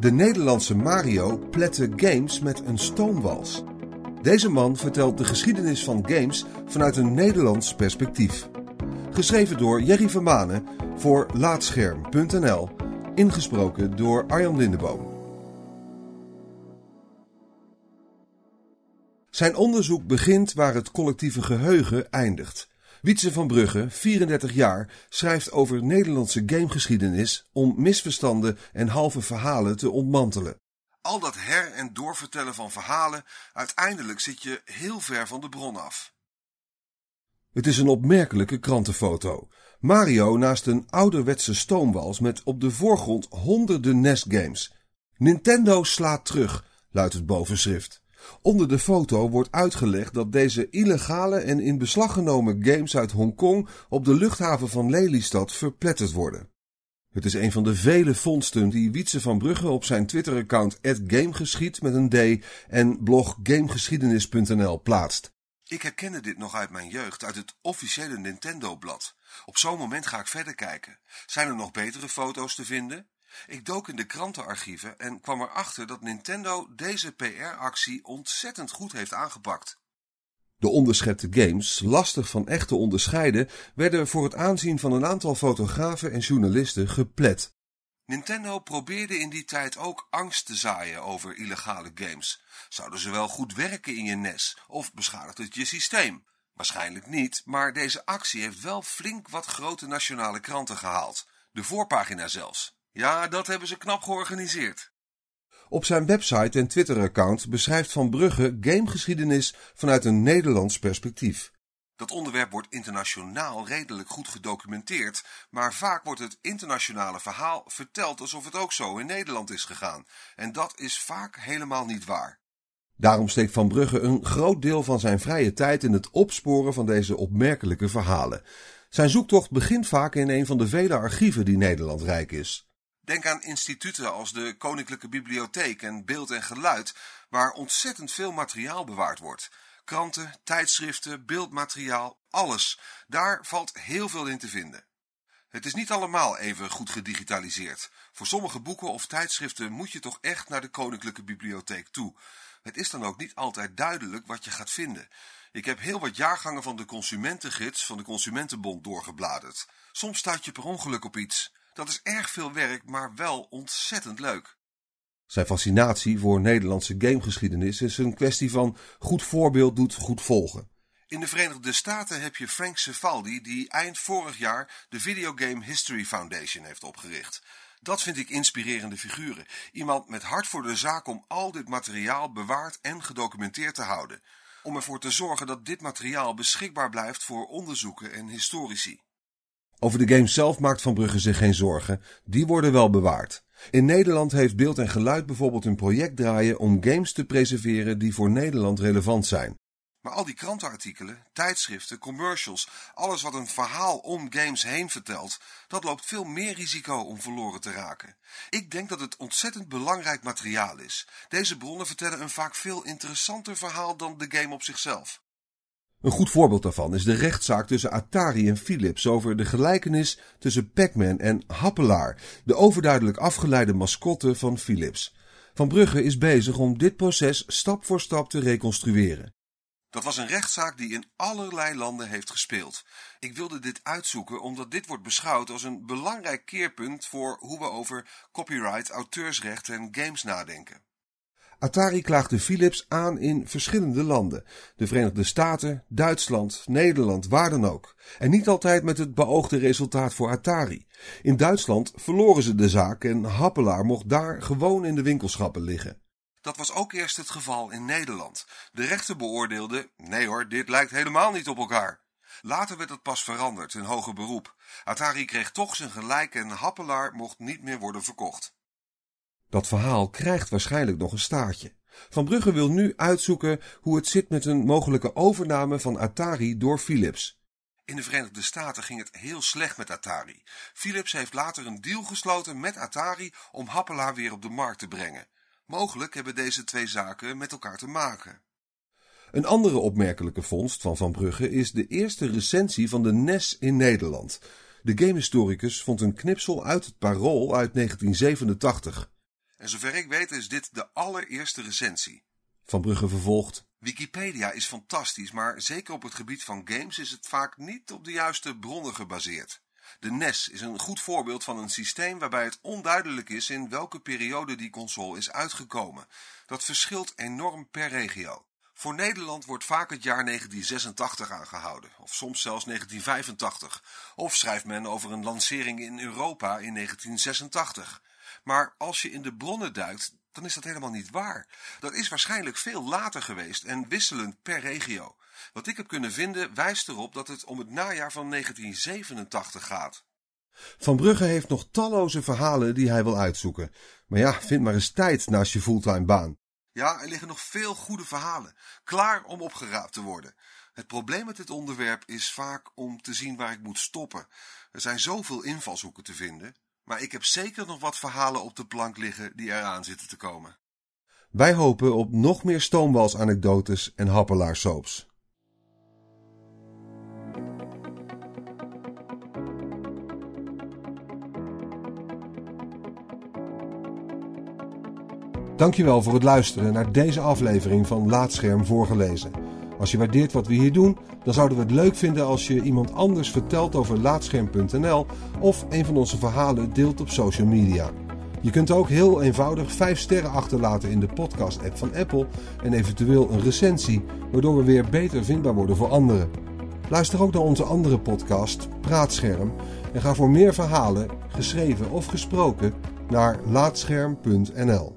De Nederlandse Mario plette games met een stoomwals. Deze man vertelt de geschiedenis van games vanuit een Nederlands perspectief. Geschreven door Jerry Vermanen voor Laatscherm.nl. Ingesproken door Arjan Lindeboom. Zijn onderzoek begint waar het collectieve geheugen eindigt. Wietse van Brugge, 34 jaar, schrijft over Nederlandse gamegeschiedenis om misverstanden en halve verhalen te ontmantelen. Al dat her- en doorvertellen van verhalen, uiteindelijk zit je heel ver van de bron af. Het is een opmerkelijke krantenfoto. Mario naast een ouderwetse stoomwals met op de voorgrond honderden NES-games. Nintendo slaat terug, luidt het bovenschrift. Onder de foto wordt uitgelegd dat deze illegale en in beslag genomen games uit Hongkong op de luchthaven van Lelystad verpletterd worden. Het is een van de vele vondsten die Wietse van Brugge op zijn Twitter-account @gamegeschied met een D en blog gamegeschiedenis.nl plaatst. Ik herkende dit nog uit mijn jeugd, uit het officiële Nintendo-blad. Op zo'n moment ga ik verder kijken. Zijn er nog betere foto's te vinden? Ik dook in de krantenarchieven en kwam erachter dat Nintendo deze PR-actie ontzettend goed heeft aangepakt. De onderschepte games, lastig van echt te onderscheiden, werden voor het aanzien van een aantal fotografen en journalisten geplet. Nintendo probeerde in die tijd ook angst te zaaien over illegale games. Zouden ze wel goed werken in je NES of beschadigt het je systeem? Waarschijnlijk niet, maar deze actie heeft wel flink wat grote nationale kranten gehaald. De voorpagina zelfs. Ja, dat hebben ze knap georganiseerd. Op zijn website en Twitter-account beschrijft Van Brugge gamegeschiedenis vanuit een Nederlands perspectief. Dat onderwerp wordt internationaal redelijk goed gedocumenteerd, maar vaak wordt het internationale verhaal verteld alsof het ook zo in Nederland is gegaan. En dat is vaak helemaal niet waar. Daarom steekt Van Brugge een groot deel van zijn vrije tijd in het opsporen van deze opmerkelijke verhalen. Zijn zoektocht begint vaak in een van de vele archieven die Nederland rijk is. Denk aan instituten als de Koninklijke Bibliotheek en Beeld en Geluid, waar ontzettend veel materiaal bewaard wordt. Kranten, tijdschriften, beeldmateriaal, alles. Daar valt heel veel in te vinden. Het is niet allemaal even goed gedigitaliseerd. Voor sommige boeken of tijdschriften moet je toch echt naar de Koninklijke Bibliotheek toe. Het is dan ook niet altijd duidelijk wat je gaat vinden. Ik heb heel wat jaargangen van de Consumentengids van de Consumentenbond doorgebladerd. Soms stuit je per ongeluk op iets. Dat is erg veel werk, maar wel ontzettend leuk. Zijn fascinatie voor Nederlandse gamegeschiedenis is een kwestie van goed voorbeeld doet goed volgen. In de Verenigde Staten heb je Frank Cefaldi, die eind vorig jaar de Videogame History Foundation heeft opgericht. Dat vind ik inspirerende figuren. Iemand met hart voor de zaak om al dit materiaal bewaard en gedocumenteerd te houden. Om ervoor te zorgen dat dit materiaal beschikbaar blijft voor onderzoeken en historici. Over de game zelf maakt Van Brugge zich geen zorgen, die worden wel bewaard. In Nederland heeft Beeld en Geluid bijvoorbeeld een project draaien om games te preserveren die voor Nederland relevant zijn. Maar al die krantenartikelen, tijdschriften, commercials, alles wat een verhaal om games heen vertelt, dat loopt veel meer risico om verloren te raken. Ik denk dat het ontzettend belangrijk materiaal is. Deze bronnen vertellen een vaak veel interessanter verhaal dan de game op zichzelf. Een goed voorbeeld daarvan is de rechtszaak tussen Atari en Philips over de gelijkenis tussen Pac-Man en Happelaar, de overduidelijk afgeleide mascotte van Philips. Van Brugge is bezig om dit proces stap voor stap te reconstrueren. Dat was een rechtszaak die in allerlei landen heeft gespeeld. Ik wilde dit uitzoeken omdat dit wordt beschouwd als een belangrijk keerpunt voor hoe we over copyright, auteursrecht en games nadenken. Atari klaagde Philips aan in verschillende landen. De Verenigde Staten, Duitsland, Nederland, waar dan ook. En niet altijd met het beoogde resultaat voor Atari. In Duitsland verloren ze de zaak en Happelaar mocht daar gewoon in de winkelschappen liggen. Dat was ook eerst het geval in Nederland. De rechter beoordeelde, nee hoor, dit lijkt helemaal niet op elkaar. Later werd het pas veranderd in hoger beroep. Atari kreeg toch zijn gelijk en Happelaar mocht niet meer worden verkocht. Dat verhaal krijgt waarschijnlijk nog een staartje. Van Brugge wil nu uitzoeken hoe het zit met een mogelijke overname van Atari door Philips. In de Verenigde Staten ging het heel slecht met Atari. Philips heeft later een deal gesloten met Atari om Happelaar weer op de markt te brengen. Mogelijk hebben deze twee zaken met elkaar te maken. Een andere opmerkelijke vondst van Van Brugge is de eerste recensie van de NES in Nederland. De gamehistoricus vond een knipsel uit het Parool uit 1987. En zover ik weet is dit de allereerste recensie. Van Brugge vervolgt. Wikipedia is fantastisch, maar zeker op het gebied van games is het vaak niet op de juiste bronnen gebaseerd. De NES is een goed voorbeeld van een systeem waarbij het onduidelijk is in welke periode die console is uitgekomen. Dat verschilt enorm per regio. Voor Nederland wordt vaak het jaar 1986 aangehouden, of soms zelfs 1985. Of schrijft men over een lancering in Europa in 1986. Maar als je in de bronnen duikt, dan is dat helemaal niet waar. Dat is waarschijnlijk veel later geweest en wisselend per regio. Wat ik heb kunnen vinden wijst erop dat het om het najaar van 1987 gaat. Van Brugge heeft nog talloze verhalen die hij wil uitzoeken. Maar ja, vind maar eens tijd naast je fulltime baan. Ja, er liggen nog veel goede verhalen, klaar om opgeraapt te worden. Het probleem met dit onderwerp is vaak om te zien waar ik moet stoppen. Er zijn zoveel invalshoeken te vinden, maar ik heb zeker nog wat verhalen op de plank liggen die eraan zitten te komen. Wij hopen op nog meer stoomwalsanekdotes en happelaarsoaps. Dankjewel voor het luisteren naar deze aflevering van Laatscherm voorgelezen. Als je waardeert wat we hier doen, dan zouden we het leuk vinden als je iemand anders vertelt over laatscherm.nl of een van onze verhalen deelt op social media. Je kunt ook heel eenvoudig 5 sterren achterlaten in de podcast-app van Apple en eventueel een recensie, waardoor we weer beter vindbaar worden voor anderen. Luister ook naar onze andere podcast, Praatscherm, en ga voor meer verhalen, geschreven of gesproken, naar laatscherm.nl.